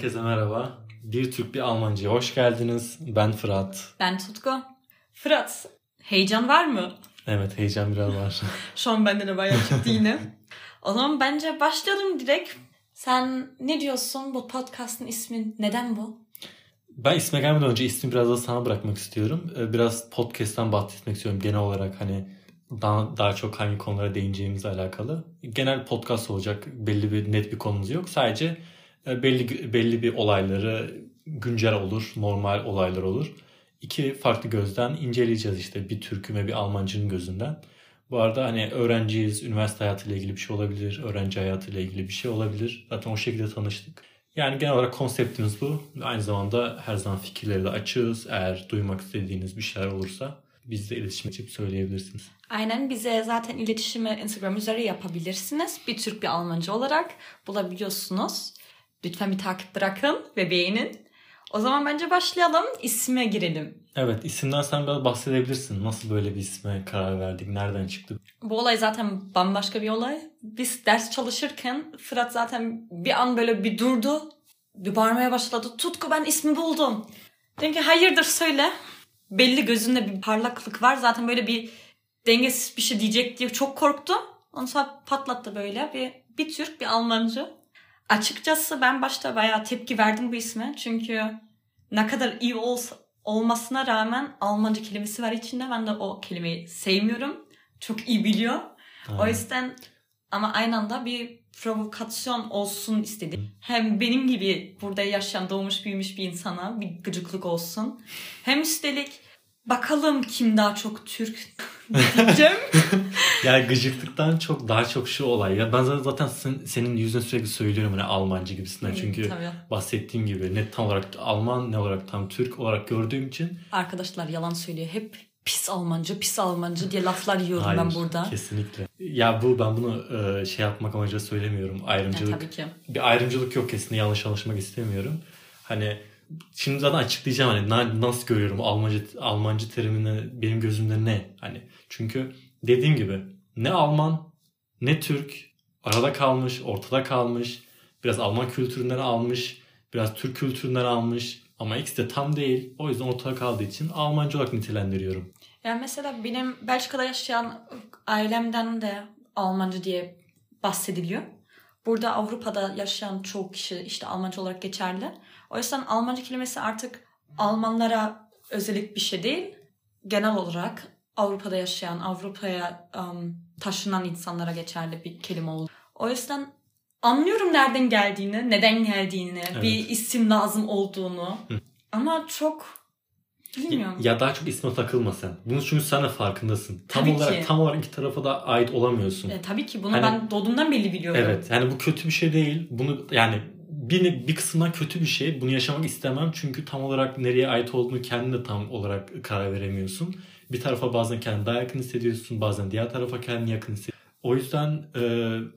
Herkese merhaba. Bir Türk bir Almancı'ya hoş geldiniz. Ben Fırat. Ben Tutku. Fırat, heyecan var mı? Evet heyecan biraz var. Şu an bende de bayağı çıktı yine. o zaman bence başlayalım direkt. Sen ne diyorsun bu podcast'ın ismi neden bu? Ben isme gelmeden önce ismi biraz da sana bırakmak istiyorum. Ee, Biraz podcast'tan bahsetmek istiyorum genel olarak hani daha, daha çok hangi konulara değineceğimizle alakalı. Genel podcast olacak. Belli bir net bir konumuz yok. Sadece belli belli bir olayları güncel olur, normal olaylar olur. İki farklı gözden inceleyeceğiz işte bir Türk'ün ve bir Almancının gözünden. Bu arada hani öğrenciyiz, üniversite hayatıyla ilgili bir şey olabilir, öğrenci hayatıyla ilgili bir şey olabilir. Zaten o şekilde tanıştık. Yani genel olarak konseptimiz bu. Aynı zamanda her zaman fikirleri de açığız. Eğer duymak istediğiniz bir şeyler olursa bizle iletişim geçip söyleyebilirsiniz. Aynen bize zaten iletişimi Instagram üzeri yapabilirsiniz. Bir Türk bir Almancı olarak bulabiliyorsunuz. Lütfen bir takip bırakın ve beğenin. O zaman bence başlayalım. İsme girelim. Evet isimden sen biraz bahsedebilirsin. Nasıl böyle bir isme karar verdik? Nereden çıktı? Bu olay zaten bambaşka bir olay. Biz ders çalışırken Fırat zaten bir an böyle bir durdu. Bir bağırmaya başladı. Tutku ben ismi buldum. Dedim ki hayırdır söyle. Belli gözünde bir parlaklık var. Zaten böyle bir dengesiz bir şey diyecek diye çok korktum. Ondan sonra patlattı böyle. Bir, bir Türk bir Almancı. Açıkçası ben başta bayağı tepki verdim bu isme. Çünkü ne kadar iyi olsa, olmasına rağmen Almanca kelimesi var içinde. Ben de o kelimeyi sevmiyorum. Çok iyi biliyor. O yüzden ama aynı anda bir provokasyon olsun istedim. Hem benim gibi burada yaşayan, doğmuş, büyümüş bir insana bir gıcıklık olsun. Hem üstelik bakalım kim daha çok Türk diyeceğim. Yani gıcıklıktan çok daha çok şu olay. Ya ben zaten- sen- senin yüzüne sürekli söylüyorum hani Almancı gibisinden. Hı, Çünkü tabii. bahsettiğim gibi ne tam olarak Alman ne olarak tam Türk olarak gördüğüm için. Arkadaşlar yalan söylüyor. Hep pis Almancı, pis Almancı diye laflar yiyorum Hayır, ben burada. Kesinlikle. Ya bu ben bunu e, şey yapmak amacıyla söylemiyorum. Ya, Ayrımcılık. tabii ki. bir ayrımcılık yok kesinlikle yanlış anlaşılmak istemiyorum. Hani şimdi zaten açıklayacağım hani na- nasıl görüyorum Almancı Almancı terimini benim gözümde ne hani çünkü dediğim gibi ne Alman ne Türk arada kalmış ortada kalmış biraz Alman kültüründen almış biraz Türk kültüründen almış ama ikisi de tam değil o yüzden ortada kaldığı için Almancı olarak nitelendiriyorum. Yani mesela benim Belçika'da yaşayan ailemden de Almancı diye bahsediliyor. Burada Avrupa'da yaşayan çoğu kişi işte Almanca olarak geçerli. O yüzden Almanca kelimesi artık Almanlara özellik bir şey değil. Genel olarak Avrupa'da yaşayan, Avrupa'ya um, taşınan insanlara geçerli bir kelime oldu. O yüzden anlıyorum nereden geldiğini, neden geldiğini, Evet. bir isim lazım olduğunu. Ama çok bilmiyorum. Ya daha çok isme takılma sen. Bunu çünkü sen de farkındasın. Tam Tabii olarak ki. tam olarak iki tarafa da ait olamıyorsun. E, tabii ki bunu Hani- ben doğduğumdan belli biliyorum. Evet yani bu kötü bir şey değil. Bunu yani bir, bir kısmından kötü bir şey. Bunu yaşamak istemem. Çünkü tam olarak nereye ait olduğunu kendin de tam olarak karar veremiyorsun. Bir tarafa bazen kendini daha yakın hissediyorsun. Bazen diğer tarafa kendini yakın hissediyorsun. O yüzden e,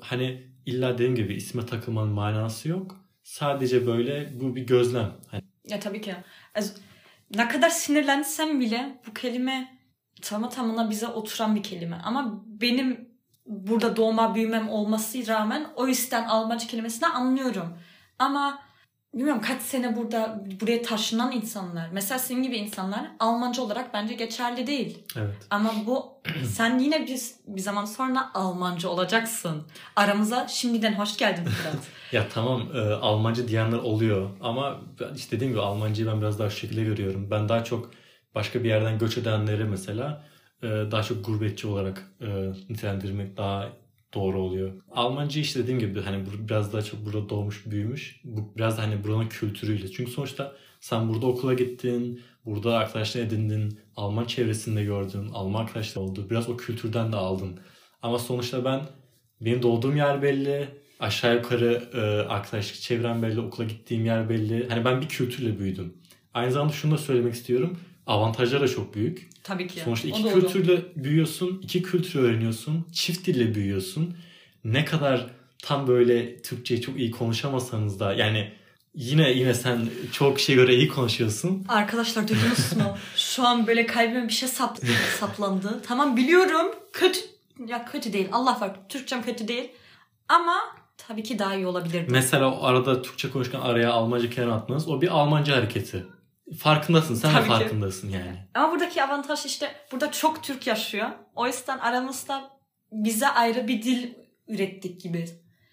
hani illa dediğim gibi isme takılmanın manası yok. Sadece böyle bu bir gözlem. Hani Ya tabii ki. Az- ne kadar sinirlensem bile bu kelime tamı tamına bize oturan bir kelime. Ama benim burada doğma büyümem olması rağmen o yüzden Almanca kelimesini anlıyorum. Ama bilmiyorum kaç sene burada buraya taşınan insanlar. Mesela senin gibi insanlar Almanca olarak bence geçerli değil. evet. Ama bu sen yine bir, bir zaman sonra Almanca olacaksın. Aramıza şimdiden hoş geldin Fırat. Ya tamam e, Almanca diyenler oluyor ama işte dediğim gibi Almancayı ben biraz daha şu şekilde görüyorum. Ben daha çok başka bir yerden göç edenleri mesela e, daha çok gurbetçi olarak e, nitelendirmek daha doğru oluyor. Almanca işte dediğim gibi hani biraz daha çok burada doğmuş büyümüş. Bu biraz da hani buranın kültürüyle. Çünkü sonuçta sen burada okula gittin, burada arkadaşlar edindin, Alman çevresinde gördün, Alman arkadaşlar oldu. Biraz o kültürden de aldın. Ama sonuçta ben benim doğduğum yer belli, aşağı yukarı e, arkadaşlık çevrem belli, okula gittiğim yer belli. Hani ben bir kültürle büyüdüm. Aynı zamanda şunu da söylemek istiyorum. Avantajları da çok büyük. Tabii ki. Sonuçta O iki doğru. kültürle büyüyorsun, iki kültürü öğreniyorsun, çift dille büyüyorsun. Ne kadar tam böyle Türkçeyi çok iyi konuşamasanız da yani yine yine sen çok kişiye göre iyi konuşuyorsun. Arkadaşlar duydunuz mu? Şu an böyle kalbime bir şey sap, saplandı. Tamam biliyorum. Kötü ya kötü değil. Allah var. Türkçem kötü değil. Ama tabii ki daha iyi olabilirdi. Mesela o arada Türkçe konuşurken araya Almanca kelime atmanız o bir Almanca hareketi. Farkındasın sen Tabii de ki. farkındasın yani. Ama buradaki avantaj işte burada çok Türk yaşıyor. O yüzden aramızda bize ayrı bir dil ürettik gibi.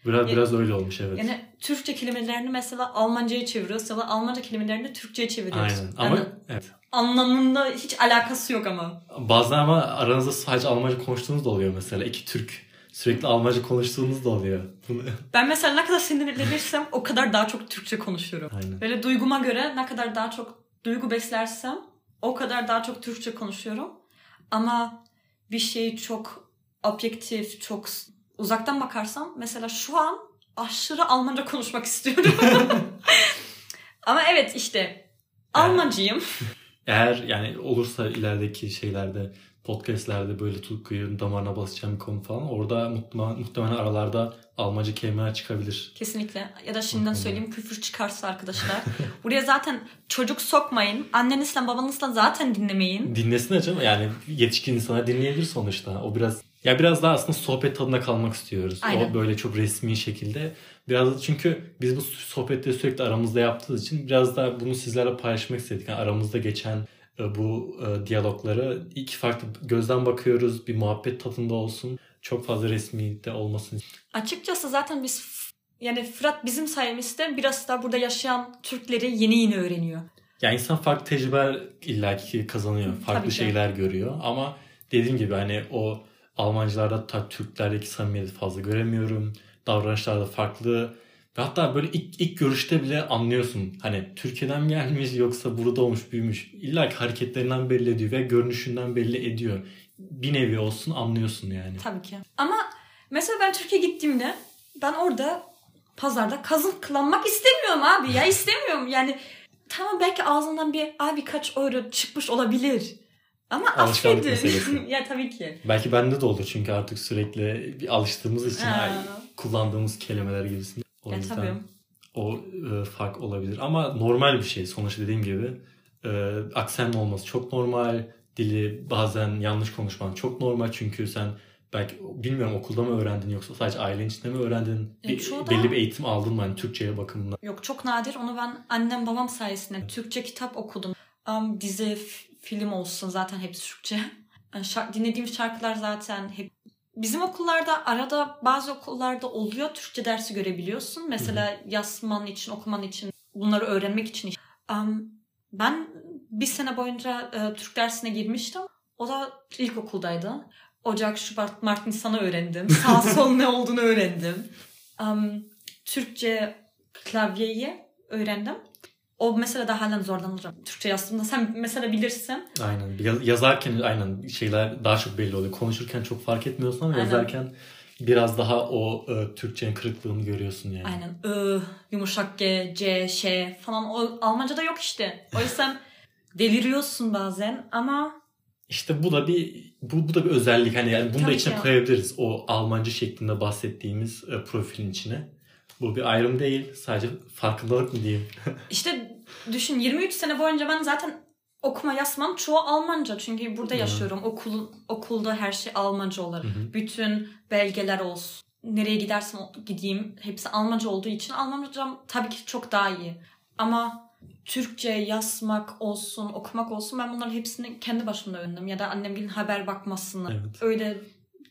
Biraz Ya- biraz öyle olmuş evet. Yani Türkçe kelimelerini mesela Almanca'ya çeviriyoruz ya da Almanca kelimelerini Türkçe'ye çeviriyoruz. Aynen. Ama Yani evet. anlamında hiç alakası yok ama. Bazen ama aranızda sadece Almanca konuştuğunuz da oluyor mesela. İki Türk sürekli Almanca konuştuğunuz da oluyor. Ben mesela ne kadar sinirlenirsem o kadar daha çok Türkçe konuşuyorum. Aynen. Böyle duyguma göre ne kadar daha çok duygu beslersem o kadar daha çok Türkçe konuşuyorum. Ama bir şeyi çok objektif, çok uzaktan bakarsam mesela şu an aşırı Almanca konuşmak istiyorum. Ama evet işte Almancıyım. Eğer yani olursa ilerideki şeylerde podcastlerde böyle Tutku'yu damarına basacağım bir konu falan orada muhtemelen, muhtemelen aralarda Almanca kelimeler çıkabilir. Kesinlikle. Ya da şimdiden söyleyeyim küfür çıkarsa arkadaşlar. Buraya zaten çocuk sokmayın. Annenizle babanızla zaten dinlemeyin. Dinlesin acaba yani yetişkin insanlar dinleyebilir sonuçta. O biraz ya biraz daha aslında sohbet tadında kalmak istiyoruz. Aynen. O böyle çok resmi şekilde. Biraz da çünkü biz bu sohbetleri sürekli aramızda yaptığımız için biraz da bunu sizlerle paylaşmak istedik. Yani aramızda geçen bu e, diyalogları iki farklı gözden bakıyoruz. Bir muhabbet tadında olsun. Çok fazla resmi de olmasın. Açıkçası zaten biz yani Fırat bizim sayemizde biraz da burada yaşayan Türkleri yeni yeni öğreniyor. Yani insan farklı tecrübeler illaki kazanıyor. Farklı Tabii ki. şeyler görüyor. Ama dediğim gibi hani o Almancılarda Türklerdeki samimiyeti fazla göremiyorum. Davranışlar da farklı. Ve hatta böyle ilk, ilk görüşte bile anlıyorsun. Hani Türkiye'den mi gelmiş yoksa burada olmuş büyümüş. İlla ki hareketlerinden belli ediyor ve görünüşünden belli ediyor. Bir nevi olsun anlıyorsun yani. Tabii ki. Ama mesela ben Türkiye'ye gittiğimde ben orada pazarda kazıklanmak istemiyorum abi ya istemiyorum. Yani tamam belki ağzından bir abi kaç euro çıkmış olabilir. Ama Alışkanlık meselesi. ya tabii ki. Belki bende de olur çünkü artık sürekli bir alıştığımız için Ha. kullandığımız kelimeler gibisinde. O Ya yüzden tabii. o e, fark olabilir. Ama normal bir şey. Sonuçta dediğim gibi e, aksen olması çok normal. Dili bazen yanlış konuşman çok normal. Çünkü sen belki bilmiyorum okulda mı öğrendin yoksa sadece ailen içinde mi öğrendin? E, Bir- da- belli bir eğitim aldın mı hani Türkçe'ye bakımından? Yok çok nadir. Onu ben annem babam sayesinde Türkçe kitap okudum. Um, dizi, film olsun zaten hepsi Türkçe. Yani şar- dinlediğim şarkılar zaten hep Bizim okullarda arada bazı okullarda oluyor Türkçe dersi görebiliyorsun. Mesela yazman için, okuman için, bunları öğrenmek için. Um, ben bir sene boyunca e, Türk dersine girmiştim. O da ilkokuldaydı. Ocak, Şubat, Mart, Nisan'ı öğrendim. Sağ sol ne olduğunu öğrendim. Um, Türkçe klavyeyi öğrendim. O mesela da halen zorlanırım. Türkçe yazdığımda sen mesela bilirsin. Aynen. Yaz- yazarken aynen şeyler daha çok belli oluyor. Konuşurken çok fark etmiyorsun ama Aynen. yazarken biraz daha o e, Türkçenin kırıklığını görüyorsun yani. Aynen. Ö, yumuşak G, C, Ş falan. O Almanca'da yok işte. O yüzden deliriyorsun bazen ama İşte bu da bir bu, bu da bir özellik hani yani bunu da Tabii içine ki. koyabiliriz o Almanca şeklinde bahsettiğimiz e, profilin içine. Bu bir ayrım değil sadece farkındalık mı diyeyim. işte düşün 23 sene boyunca ben zaten okuma yazmam çoğu Almanca. Çünkü burada Hı. yaşıyorum. Okul, okulda her şey Almanca. Hı hı. Bütün belgeler olsun. Nereye gidersem gideyim hepsi Almanca olduğu için Almancam tabii ki çok daha iyi. Ama Türkçe yazmak olsun, okumak olsun ben bunların hepsini kendi başımda öğrendim. Ya da annemgilin haber bakmasını. Evet. Öyle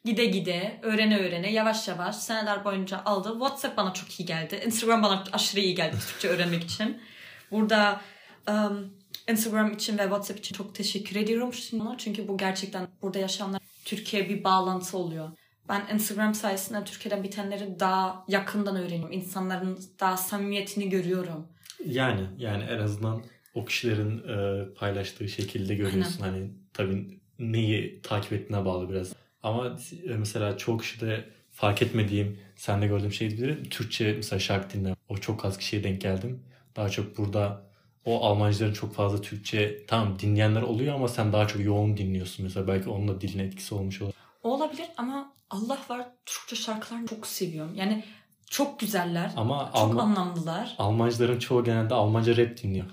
gide gide, öğrene öğrene, yavaş yavaş seneler boyunca aldı. WhatsApp bana çok iyi geldi. Instagram bana aşırı iyi geldi Türkçe öğrenmek için. Burada um, Instagram için ve WhatsApp için çok teşekkür ediyorum. Çünkü bu gerçekten burada yaşayanlar Türkiye bir bağlantı oluyor. Ben Instagram sayesinde Türkiye'den bitenleri daha yakından öğreniyorum. İnsanların daha samimiyetini görüyorum. Yani yani en azından o kişilerin e, paylaştığı şekilde görüyorsun hani tabii neyi takip ettiğine bağlı biraz. Ama e, mesela çoğu kişi de fark etmediğim, sende gördüğüm şey diyebilirim. Türkçe mesela şarkı dinlem. O çok az kişiye denk geldim. Daha çok burada o Almancıların çok fazla Türkçe tamam dinleyenler oluyor ama sen daha çok yoğun dinliyorsun mesela. Belki onun da diline etkisi olmuş olur. O olabilir ama Allah var Türkçe şarkılarını çok seviyorum. Yani çok güzeller. Ama Çok Alman, anlamlılar. Almancıların çoğu genelde Almanca rap dinliyor.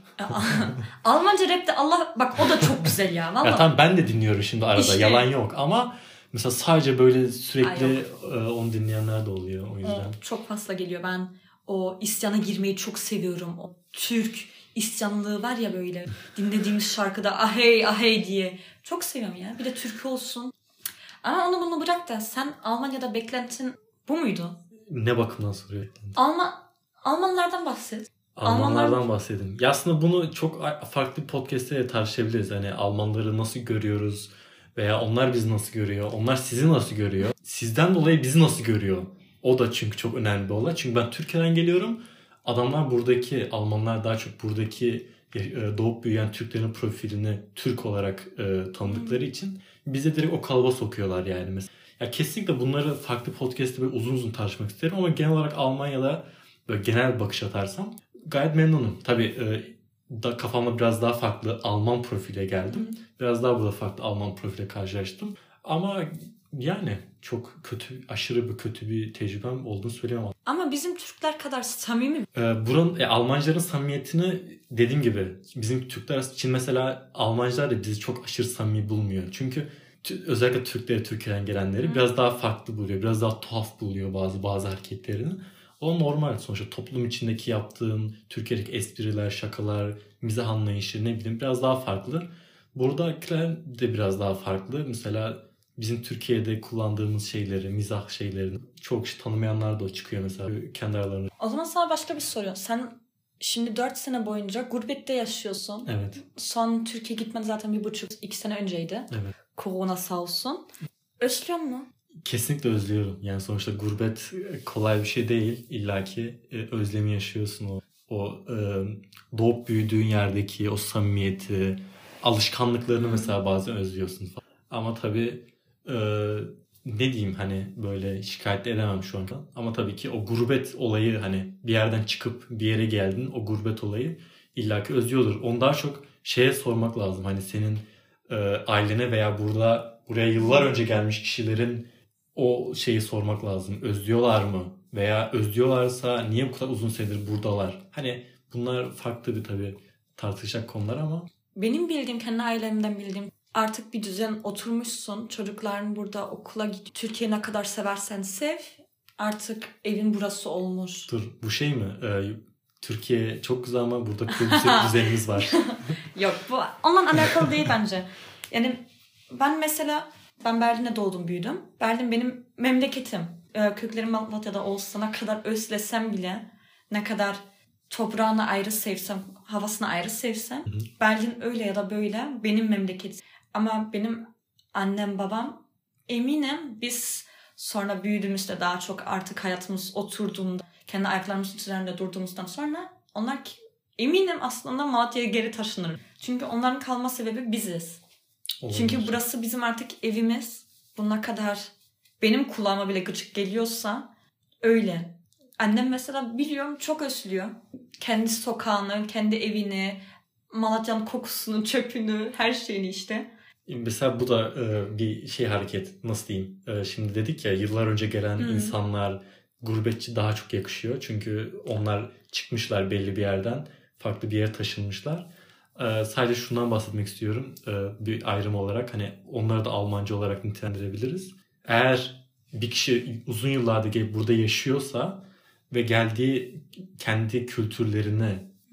Almanca rap de Allah bak o da çok güzel ya. Ya Vallahi. tamam ben de dinliyorum şimdi arada İşte. yalan yok ama Mesela sadece böyle Ay, sürekli e, onu dinleyenler de oluyor o yüzden. O çok fazla geliyor. Ben o isyana girmeyi çok seviyorum. O Türk isyanlığı var ya böyle dinlediğimiz şarkıda ahey ahey diye. Çok seviyorum ya. Bir de Türk olsun. Ama onu bunu bırak da sen Almanya'da beklentin bu muydu? Ne bakımdan soruyor? Alman Almanlardan bahset. Almanlardan bahsedin. Ya aslında bunu çok farklı podcast'te de tartışabiliriz. Hani Almanları nasıl görüyoruz veya onlar bizi nasıl görüyor? Onlar sizi nasıl görüyor? Sizden dolayı bizi nasıl görüyor? O da çünkü çok önemli bir olay. Çünkü ben Türkiye'den geliyorum. Adamlar buradaki, Almanlar daha çok buradaki e, doğup büyüyen Türklerin profilini Türk olarak e, tanıdıkları için bize direkt o kalıba sokuyorlar yani. Mesela. Ya kesinlikle bunları farklı podcast'te böyle uzun uzun tartışmak isterim ama genel olarak Almanya'da böyle genel bakış atarsam gayet memnunum. Tabii e, da kafamda biraz daha farklı Alman profile geldim. Biraz daha burada farklı Alman profile karşılaştım. Ama yani çok kötü, aşırı bir kötü bir tecrübem olduğunu söyleyemem. Ama bizim Türkler kadar samimi mi? Ee, buranın, e, Almancıların samimiyetini dediğim gibi bizim Türkler için mesela Almancılar da bizi çok aşırı samimi bulmuyor. Çünkü özellikle Türkleri, Türkiye'den gelenleri Hı. biraz daha farklı buluyor. Biraz daha tuhaf buluyor bazı bazı hareketlerini. O normal sonuçta toplum içindeki yaptığın Türkiye'deki espriler, şakalar, mizah anlayışı ne bileyim biraz daha farklı. Buradakiler de biraz daha farklı. Mesela bizim Türkiye'de kullandığımız şeyleri, mizah şeylerini çok kişi tanımayanlar da çıkıyor mesela kendi aralarında. O zaman sana başka bir soru. Sen şimdi 4 sene boyunca gurbette yaşıyorsun. Evet. Son Türkiye gitmen zaten bir buçuk, iki sene önceydi. Evet. Korona sağ olsun. Özlüyor mu? Kesinlikle özlüyorum. Yani sonuçta gurbet kolay bir şey değil. İlla ki e, özlemi yaşıyorsun o. O e, doğup büyüdüğün yerdeki o samimiyeti, alışkanlıklarını mesela bazen özlüyorsun falan. Ama tabii e, ne diyeyim hani böyle şikayet edemem şu an. Ama tabii ki o gurbet olayı hani bir yerden çıkıp bir yere geldin o gurbet olayı illaki özlüyordur. Onu daha çok şeye sormak lazım. Hani senin e, ailene veya burada buraya yıllar önce gelmiş kişilerin o şeyi sormak lazım. Özlüyorlar mı? Veya özlüyorlarsa niye bu kadar uzun süredir buradalar? Hani bunlar farklı bir tabii tartışacak konular ama. Benim bildiğim, kendi ailemden bildiğim artık bir düzen oturmuşsun. Çocukların burada okula gidiyor. Türkiye ne kadar seversen sev. Artık evin burası olmuş. Dur bu şey mi? Ee, Türkiye çok güzel ama burada kültür düzenimiz var. Yok bu onunla alakalı değil bence. Yani ben mesela ben Berlin'de doğdum büyüdüm. Berlin benim memleketim. Ee, köklerim Malatya'da olsa ne kadar özlesem bile ne kadar toprağını ayrı sevsem, havasını ayrı sevsem hı hı. Berlin öyle ya da böyle benim memleketim. Ama benim annem babam eminim biz sonra büyüdüğümüzde daha çok artık hayatımız oturduğunda kendi ayaklarımızın üzerinde durduğumuzdan sonra onlar eminim aslında Malatya'ya geri taşınır. Çünkü onların kalma sebebi biziz. Olabilir. Çünkü burası bizim artık evimiz. Buna kadar benim kulağıma bile gıcık geliyorsa öyle. Annem mesela biliyorum çok özlüyor. Kendi sokağını, kendi evini, Malatya'nın kokusunu, çöpünü, her şeyini işte. Mesela bu da e, bir şey hareket nasıl diyeyim. E, şimdi dedik ya yıllar önce gelen hmm. insanlar gurbetçi daha çok yakışıyor. Çünkü onlar çıkmışlar belli bir yerden farklı bir yere taşınmışlar. Ee, sadece şundan bahsetmek istiyorum ee, bir ayrım olarak hani onları da Almanca olarak nitelendirebiliriz. Eğer bir kişi uzun yıllardır gelip burada yaşıyorsa ve geldiği kendi kültürlerini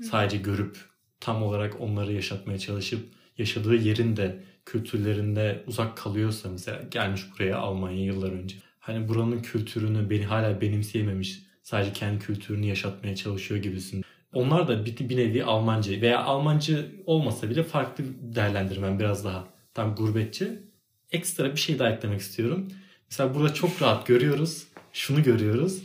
sadece görüp tam olarak onları yaşatmaya çalışıp yaşadığı yerin de kültürlerinde uzak kalıyorsa mesela gelmiş buraya Almanya yıllar önce. Hani buranın kültürünü beni hala benimseyememiş sadece kendi kültürünü yaşatmaya çalışıyor gibisin onlar da bir, bir nevi Almancı veya Almancı olmasa bile farklı değerlendirmem biraz daha tam gurbetçi. Ekstra bir şey daha eklemek istiyorum. Mesela burada çok rahat görüyoruz. Şunu görüyoruz.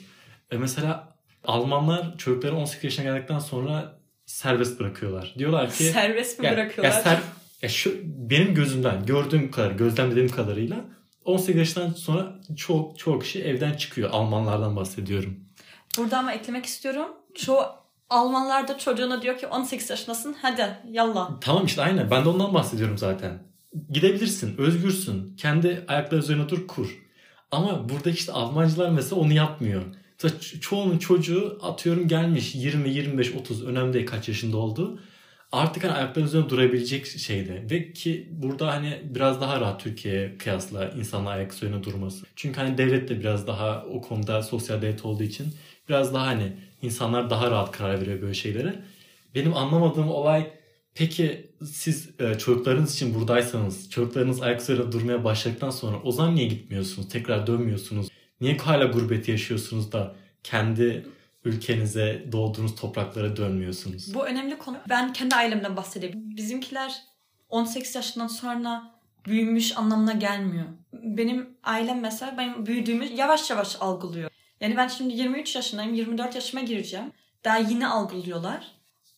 E mesela Almanlar çocukları 18 yaşına geldikten sonra serbest bırakıyorlar. Diyorlar ki serbest mi ya, bırakıyorlar? Ya, ser, ya şu benim gözümden gördüğüm kadar, gözlemlediğim kadarıyla 18 yaşından sonra çok çok kişi evden çıkıyor. Almanlardan bahsediyorum. Burada ama eklemek istiyorum. Çoğu Almanlar da çocuğuna diyor ki 18 yaşındasın hadi yallah. Tamam işte aynen ben de ondan bahsediyorum zaten. Gidebilirsin, özgürsün. Kendi ayakları üzerine dur, kur. Ama burada işte Almancılar mesela onu yapmıyor. Çoğunun çocuğu atıyorum gelmiş 20, 25, 30 önemli değil kaç yaşında oldu. artık hani ayaklarının üzerinde durabilecek şeyde. Ve ki burada hani biraz daha rahat Türkiye'ye kıyasla insanlar ayak üzerine durması. Çünkü hani devlet de biraz daha o konuda sosyal devlet olduğu için biraz daha hani insanlar daha rahat karar veriyor böyle şeylere. Benim anlamadığım olay peki siz e, çocuklarınız için buradaysanız çocuklarınız ayak üzerinde durmaya başladıktan sonra o zaman niye gitmiyorsunuz? Tekrar dönmüyorsunuz? Niye hala gurbet yaşıyorsunuz da kendi ülkenize, doğduğunuz topraklara dönmüyorsunuz? Bu önemli konu. Ben kendi ailemden bahsedeyim. Bizimkiler 18 yaşından sonra büyümüş anlamına gelmiyor. Benim ailem mesela benim büyüdüğümü yavaş yavaş algılıyor. Yani ben şimdi 23 yaşındayım, 24 yaşıma gireceğim. Daha yeni algılıyorlar.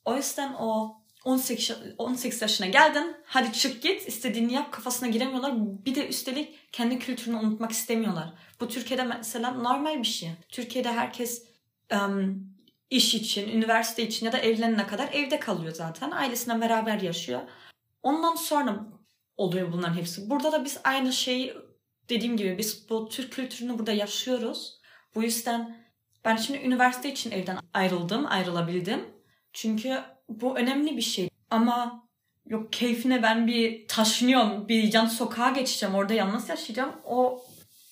O yüzden o 18, 18 yaşına geldin hadi çık git istediğini yap kafasına giremiyorlar. Bir de üstelik kendi kültürünü unutmak istemiyorlar. Bu Türkiye'de mesela normal bir şey. Türkiye'de herkes um, iş için, üniversite için ya da evlenene kadar evde kalıyor zaten. Ailesinden beraber yaşıyor. Ondan sonra oluyor bunların hepsi. Burada da biz aynı şeyi dediğim gibi biz bu Türk kültürünü burada yaşıyoruz. Bu yüzden ben şimdi üniversite için evden ayrıldım, ayrılabildim. Çünkü bu önemli bir şey. Ama yok keyfine ben bir taşınıyorum, bir can sokağa geçeceğim, orada yalnız yaşayacağım. O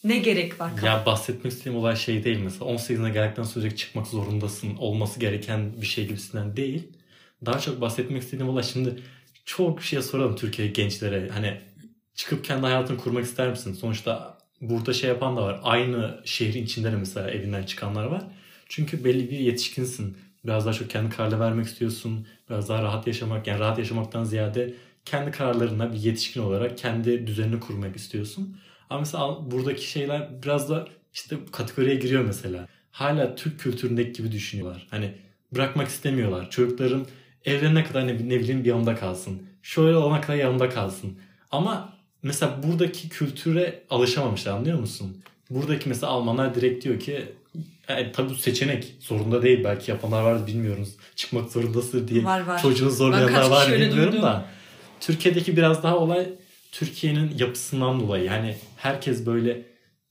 ne gerek var? Ya bahsetmek istediğim olay şey değil mesela 18'ine geldikten sonra çıkmak zorundasın olması gereken bir şey gibisinden değil. Daha çok bahsetmek istediğim olay şimdi çok şey soralım Türkiye gençlere hani çıkıp kendi hayatını kurmak ister misin? Sonuçta burada şey yapan da var. Aynı şehrin içinde de mesela evinden çıkanlar var. Çünkü belli bir yetişkinsin. Biraz daha çok kendi kararlı vermek istiyorsun. Biraz daha rahat yaşamak. Yani rahat yaşamaktan ziyade kendi kararlarına bir yetişkin olarak kendi düzenini kurmak istiyorsun. Ama mesela buradaki şeyler biraz da işte kategoriye giriyor mesela. Hala Türk kültüründeki gibi düşünüyorlar. Hani bırakmak istemiyorlar. Çocukların evlenene kadar ne, ne bileyim bir yanında kalsın. Şöyle olana kadar yanında kalsın. Ama mesela buradaki kültüre alışamamışlar anlıyor musun? Buradaki mesela Almanlar direkt diyor ki yani tabii bu seçenek zorunda değil belki yapanlar var bilmiyoruz. Çıkmak zorundasın diye var, var. çocuğunu zorlayanlar var bilmiyorum duydum. da. Türkiye'deki biraz daha olay Türkiye'nin yapısından dolayı yani herkes böyle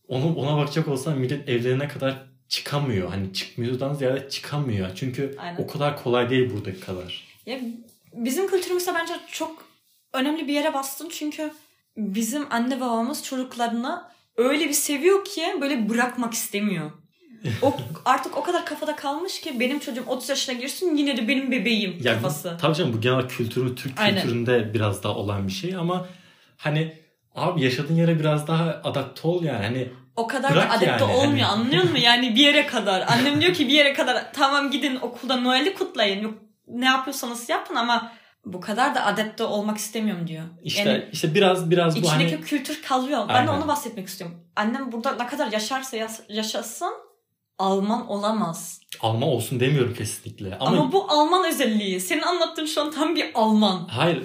onu ona bakacak olsan millet evlerine kadar çıkamıyor. Hani çıkmıyordan ziyade çıkamıyor. Çünkü Aynen. o kadar kolay değil buradaki kadar. Ya bizim kültürümüzde bence çok önemli bir yere bastın çünkü bizim anne babamız çocuklarını öyle bir seviyor ki böyle bırakmak istemiyor. o artık o kadar kafada kalmış ki benim çocuğum 30 yaşına girsin yine de benim bebeğim ya, kafası. Tabii canım bu genel kültürü Türk Aynen. kültüründe biraz daha olan bir şey ama hani abi yaşadığın yere biraz daha adapte ol yani. Hani o kadar da adapte yani. olmuyor hani... anlıyor musun? Yani bir yere kadar. Annem diyor ki bir yere kadar tamam gidin okulda Noel'i kutlayın. Yok ne yapıyorsanız yapın ama bu kadar da adapte olmak istemiyorum diyor. İşte yani işte biraz biraz bu hani kültür kalıyor. Aynen. Ben de onu bahsetmek istiyorum. Annem burada ne kadar yaşarsa yaşasın Alman olamaz. Alman olsun demiyorum kesinlikle. Ama, Ama bu Alman özelliği. Senin anlattığın şu an tam bir Alman. Hayır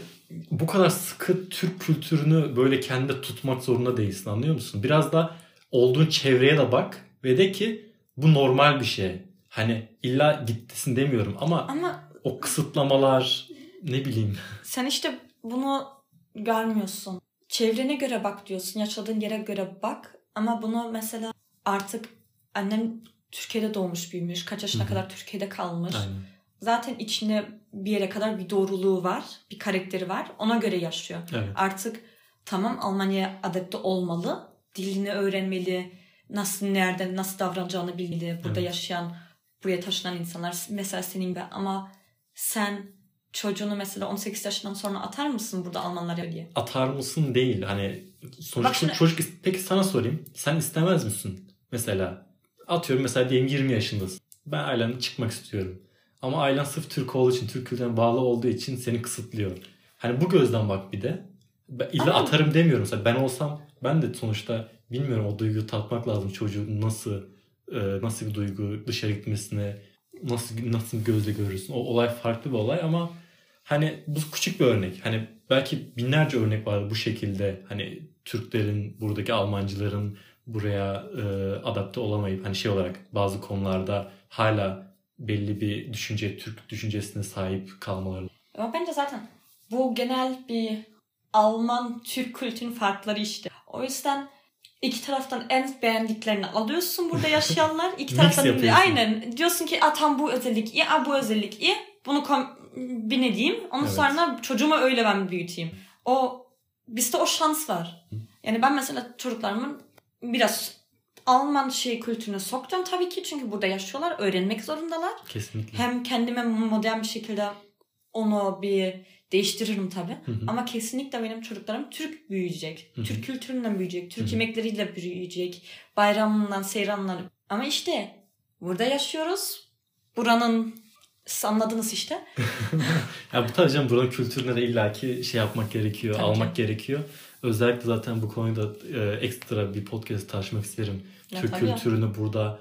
bu kadar sıkı Türk kültürünü böyle kendi tutmak zorunda değilsin anlıyor musun? Biraz da olduğun çevreye de bak ve de ki bu normal bir şey. Hani illa gittisin demiyorum ama, ama o kısıtlamalar ne bileyim. Sen işte bunu görmüyorsun. Çevrene göre bak diyorsun. Yaşadığın yere göre bak. Ama bunu mesela artık annem Türkiye'de doğmuş büyümüş. Kaç yaşına Hı-hı. kadar Türkiye'de kalmış. Aynen. Zaten içinde bir yere kadar bir doğruluğu var. Bir karakteri var. Ona göre yaşıyor. Evet. Artık tamam Almanya'ya adapte olmalı. Dilini öğrenmeli. Nasıl, nerede, nasıl davranacağını bilmeli. Burada evet. yaşayan, buraya taşınan insanlar. Mesela senin ben. Ama sen çocuğunu mesela 18 yaşından sonra atar mısın burada Almanlar diye? Atar mısın değil. Hani sonuçta şimdi... çocuk peki sana sorayım. Sen istemez misin? Mesela atıyorum mesela diyelim 20 yaşındasın. Ben ailemden çıkmak istiyorum. Ama ailen sırf Türk olduğu için, Türk kültürüne bağlı olduğu için seni kısıtlıyor. Hani bu gözden bak bir de. Ben illa Ama... atarım demiyorum. Mesela ben olsam ben de sonuçta bilmiyorum o duyguyu tatmak lazım çocuğun nasıl e, nasıl bir duygu dışarı gitmesine nasıl nasıl gözle görürsün. O olay farklı bir olay ama hani bu küçük bir örnek. Hani belki binlerce örnek var bu şekilde. Hani Türklerin, buradaki Almancıların buraya e, adapte olamayıp hani şey olarak bazı konularda hala belli bir düşünce, Türk düşüncesine sahip kalmaları. Ama bence zaten bu genel bir Alman Türk kültürünün farkları işte. O yüzden iki taraftan en beğendiklerini alıyorsun burada yaşayanlar. İki taraftan aynen diyorsun ki tam bu özellik iyi, a, bu özellik iyi. Bunu kom- bir ne diyeyim. Ondan Evet. sonra çocuğumu öyle ben büyüteyim. O bizde o şans var. Yani ben mesela çocuklarımın biraz Alman şey kültürüne sokacağım tabii ki çünkü burada yaşıyorlar, öğrenmek zorundalar. Kesinlikle. Hem kendime modern bir şekilde onu bir değiştiririm tabii. Hı hı. Ama kesinlikle benim çocuklarım Türk büyüyecek. Hı hı. Türk kültüründen büyüyecek. Türk Hı hı. yemekleriyle büyüyecek. Bayramından, seyranından. Ama işte burada yaşıyoruz. Buranın siz anladınız işte. Ya bu tabii canım buranın kültürüne de illaki şey yapmak gerekiyor, Tabii almak gerekiyor. Özellikle zaten bu konuyu da e, ekstra bir podcast tartışmak isterim. Ya Türk kültürünü burada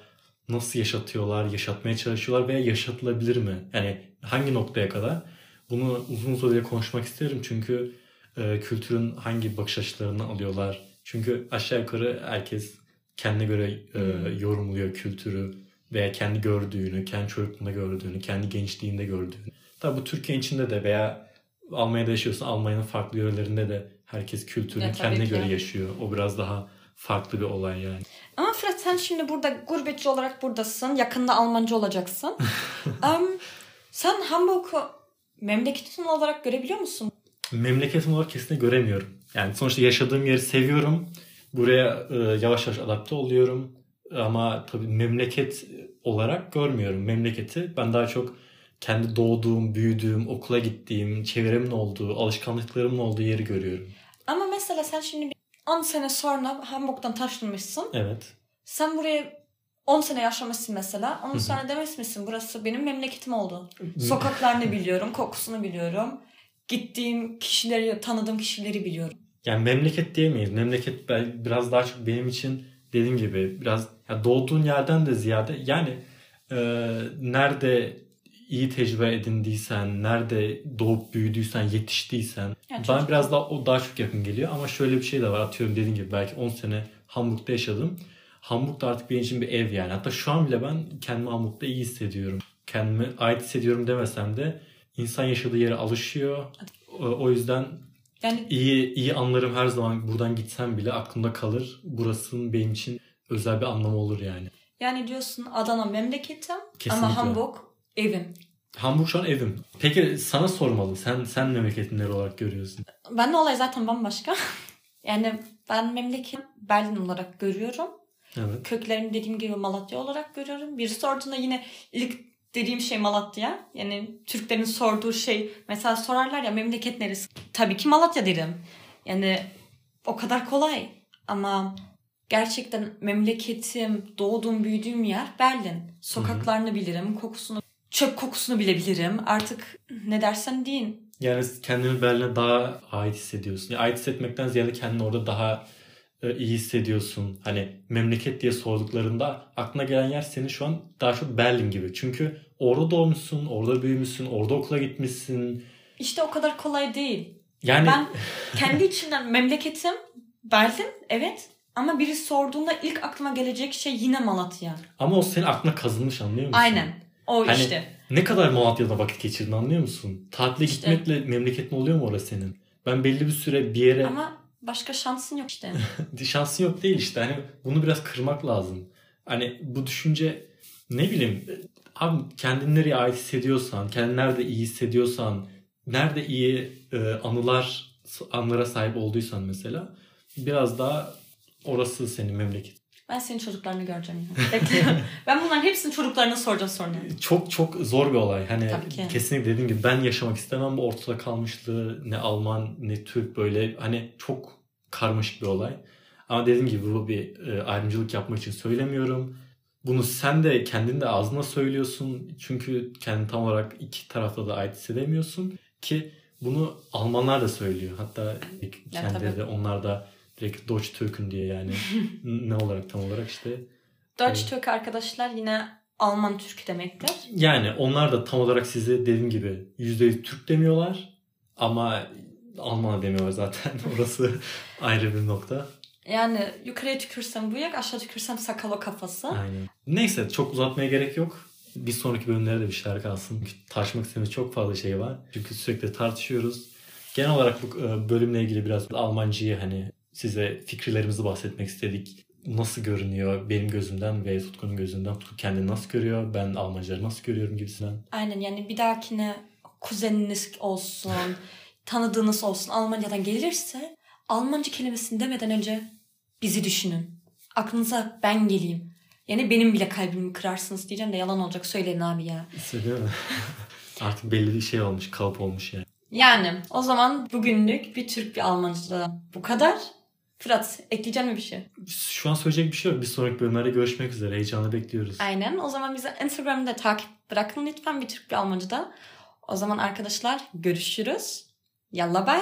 nasıl yaşatıyorlar, yaşatmaya çalışıyorlar veya yaşatılabilir mi? Yani hangi noktaya kadar? Bunu uzun süre konuşmak isterim çünkü e, kültürün hangi bakış açılarını alıyorlar. Çünkü aşağı yukarı herkes kendine göre e, Hmm. yorumluyor kültürü veya kendi gördüğünü, kendi çocukluğunda gördüğünü, kendi gençliğinde gördüğünü. Tabi bu Türkiye içinde de veya Almanya'da yaşıyorsan Almanya'nın farklı yörelerinde de herkes kültürünü Ya kendine ki. göre yaşıyor. O biraz daha farklı bir olay yani. Ama Fırat sen şimdi burada gurbetçi olarak buradasın. Yakında Almancı olacaksın. Em, sen Hamburg'u memleketin olarak görebiliyor musun? Memleketim olarak kesinlikle göremiyorum. Yani sonuçta yaşadığım yeri seviyorum. Buraya e, yavaş yavaş adapte oluyorum. Ama tabii memleket olarak görmüyorum. Memleketi ben daha çok kendi doğduğum, büyüdüğüm, okula gittiğim, çevremin olduğu, alışkanlıklarımın olduğu yeri görüyorum. Ama mesela sen şimdi bir 10 sene sonra Hamburg'dan taşınmışsın. Evet. Sen buraya 10 sene yaşamışsın mesela. Ondan sonra demiş misin burası benim memleketim oldu. Sokaklarını biliyorum, kokusunu biliyorum. Gittiğim kişileri, tanıdığım kişileri biliyorum. Yani memleket diyemeyiz. Memleket biraz daha çok benim için dediğim gibi biraz ya doğduğun yerden de ziyade yani e, nerede iyi tecrübe edindiysen, nerede doğup büyüdüysen, yetiştiysen Yani çocuk- biraz daha o daha çok yakın geliyor ama şöyle bir şey de var atıyorum dediğim gibi belki 10 sene Hamburg'da yaşadım. Hamburg da artık benim için bir ev yani. Hatta şu an bile ben kendimi Hamburg'da iyi hissediyorum. Kendimi ait hissediyorum demesem de insan yaşadığı yere alışıyor. O yüzden Yani İyi iyi anlarım her zaman buradan gitsem bile aklımda kalır. Burasının benim için özel bir anlamı olur yani. yani diyorsun Adana memleketim Kesinlikle. ama Hamburg evim. Hamburg şu an evim. Peki sana sormalı. Sen sen memleketin nere olarak görüyorsun? Ben de olay zaten bambaşka. yani ben memleket Berlin olarak görüyorum. Evet. Köklerimi dediğim gibi Malatya olarak görüyorum. Biri sorduğunda yine ilk dediğim şey Malatya. Yani Türklerin sorduğu şey mesela sorarlar ya memleket neresi? Tabii ki Malatya derim. Yani o kadar kolay. Ama gerçekten memleketim, doğduğum, büyüdüğüm yer Berlin. Sokaklarını bilirim, kokusunu, çöp kokusunu bile bilirim. Artık ne dersen deyin. Yani kendini Berlin'e daha ait hissediyorsun. Yani ait hissetmekten ziyade kendini orada daha iyi hissediyorsun. Hani memleket diye sorduklarında aklına gelen yer senin şu an daha çok Berlin gibi. Çünkü orada doğmuşsun, orada büyümüşsün, orada okula gitmişsin. İşte o kadar kolay değil. Yani Ben kendi içimden memleketim Berlin evet ama biri sorduğunda ilk aklıma gelecek şey yine Malatya. ama o senin aklına kazınmış anlıyor musun? Aynen. O Hani- işte. Ne kadar Malatya'da vakit geçirdin anlıyor musun? Tatile İşte. gitmekle memleketin oluyor mu orası senin? Ben belli bir süre bir yere Ama başka şansın yok işte. şansın yok değil işte. Hani bunu biraz kırmak lazım. Hani bu düşünce ne bileyim abi kendini nereye ait hissediyorsan, kendini nerede iyi hissediyorsan, nerede iyi e, anılar anlara sahip olduysan mesela biraz daha orası senin memleket. Ben senin çocuklarını göreceğim. ben bunların hepsini çocuklarına soracağım sonra. Çok çok zor bir olay. Hani kesinlikle dediğim gibi ben yaşamak istemem bu ortada kalmışlığı. Ne Alman ne Türk böyle hani çok karmaşık bir olay. Ama dediğim gibi bu bir e, ayrımcılık yapmak için söylemiyorum. Bunu sen de kendin de ağzına söylüyorsun. Çünkü kendini tam olarak iki tarafta da ait hissedemiyorsun. Ki bunu Almanlar da söylüyor. Hatta kendileri de onlar da direkt Deutsch Türk'ün diye yani ne olarak tam olarak işte Deutsch Türk arkadaşlar yine Alman Türk demektir. Yani onlar da tam olarak size dediğim gibi %100 Türk demiyorlar ama Alman demiyorlar zaten. Orası ayrı bir nokta. Yani yukarıya tükürsem bıyık, aşağı tükürsem sakal o kafası. Aynen. Neyse çok uzatmaya gerek yok. Bir sonraki bölümlere de bir şeyler kalsın. Çünkü Tartışmak istediğimiz çok fazla şey var. Çünkü sürekli tartışıyoruz. Genel olarak bu e, bölümle ilgili biraz Almancıyı hani size fikirlerimizi bahsetmek istedik. Nasıl görünüyor benim gözümden ve Tutku'nun gözünden. Tutku kendini nasıl görüyor, ben Almancıları nasıl görüyorum gibisinden. Aynen yani bir dahakine kuzeniniz olsun, tanıdığınız olsun Almanya'dan gelirse Almanca kelimesini demeden önce bizi düşünün. Aklınıza ben geleyim. Yani benim bile kalbimi kırarsınız diyeceğim de yalan olacak söyleyin abi ya. Söylüyor mu? Artık belli bir şey olmuş, kalıp olmuş yani. Yani o zaman bugünlük bir Türk bir Almanca'da bu kadar. Fırat ekleyecek mi bir şey? Şu an söyleyecek bir şey yok. Bir sonraki bölümlerde görüşmek üzere. Heyecanla bekliyoruz. Aynen. O zaman bize Instagram'da takip bırakın lütfen bir Türk bir Almanca'da. O zaman arkadaşlar görüşürüz. Yalla bay.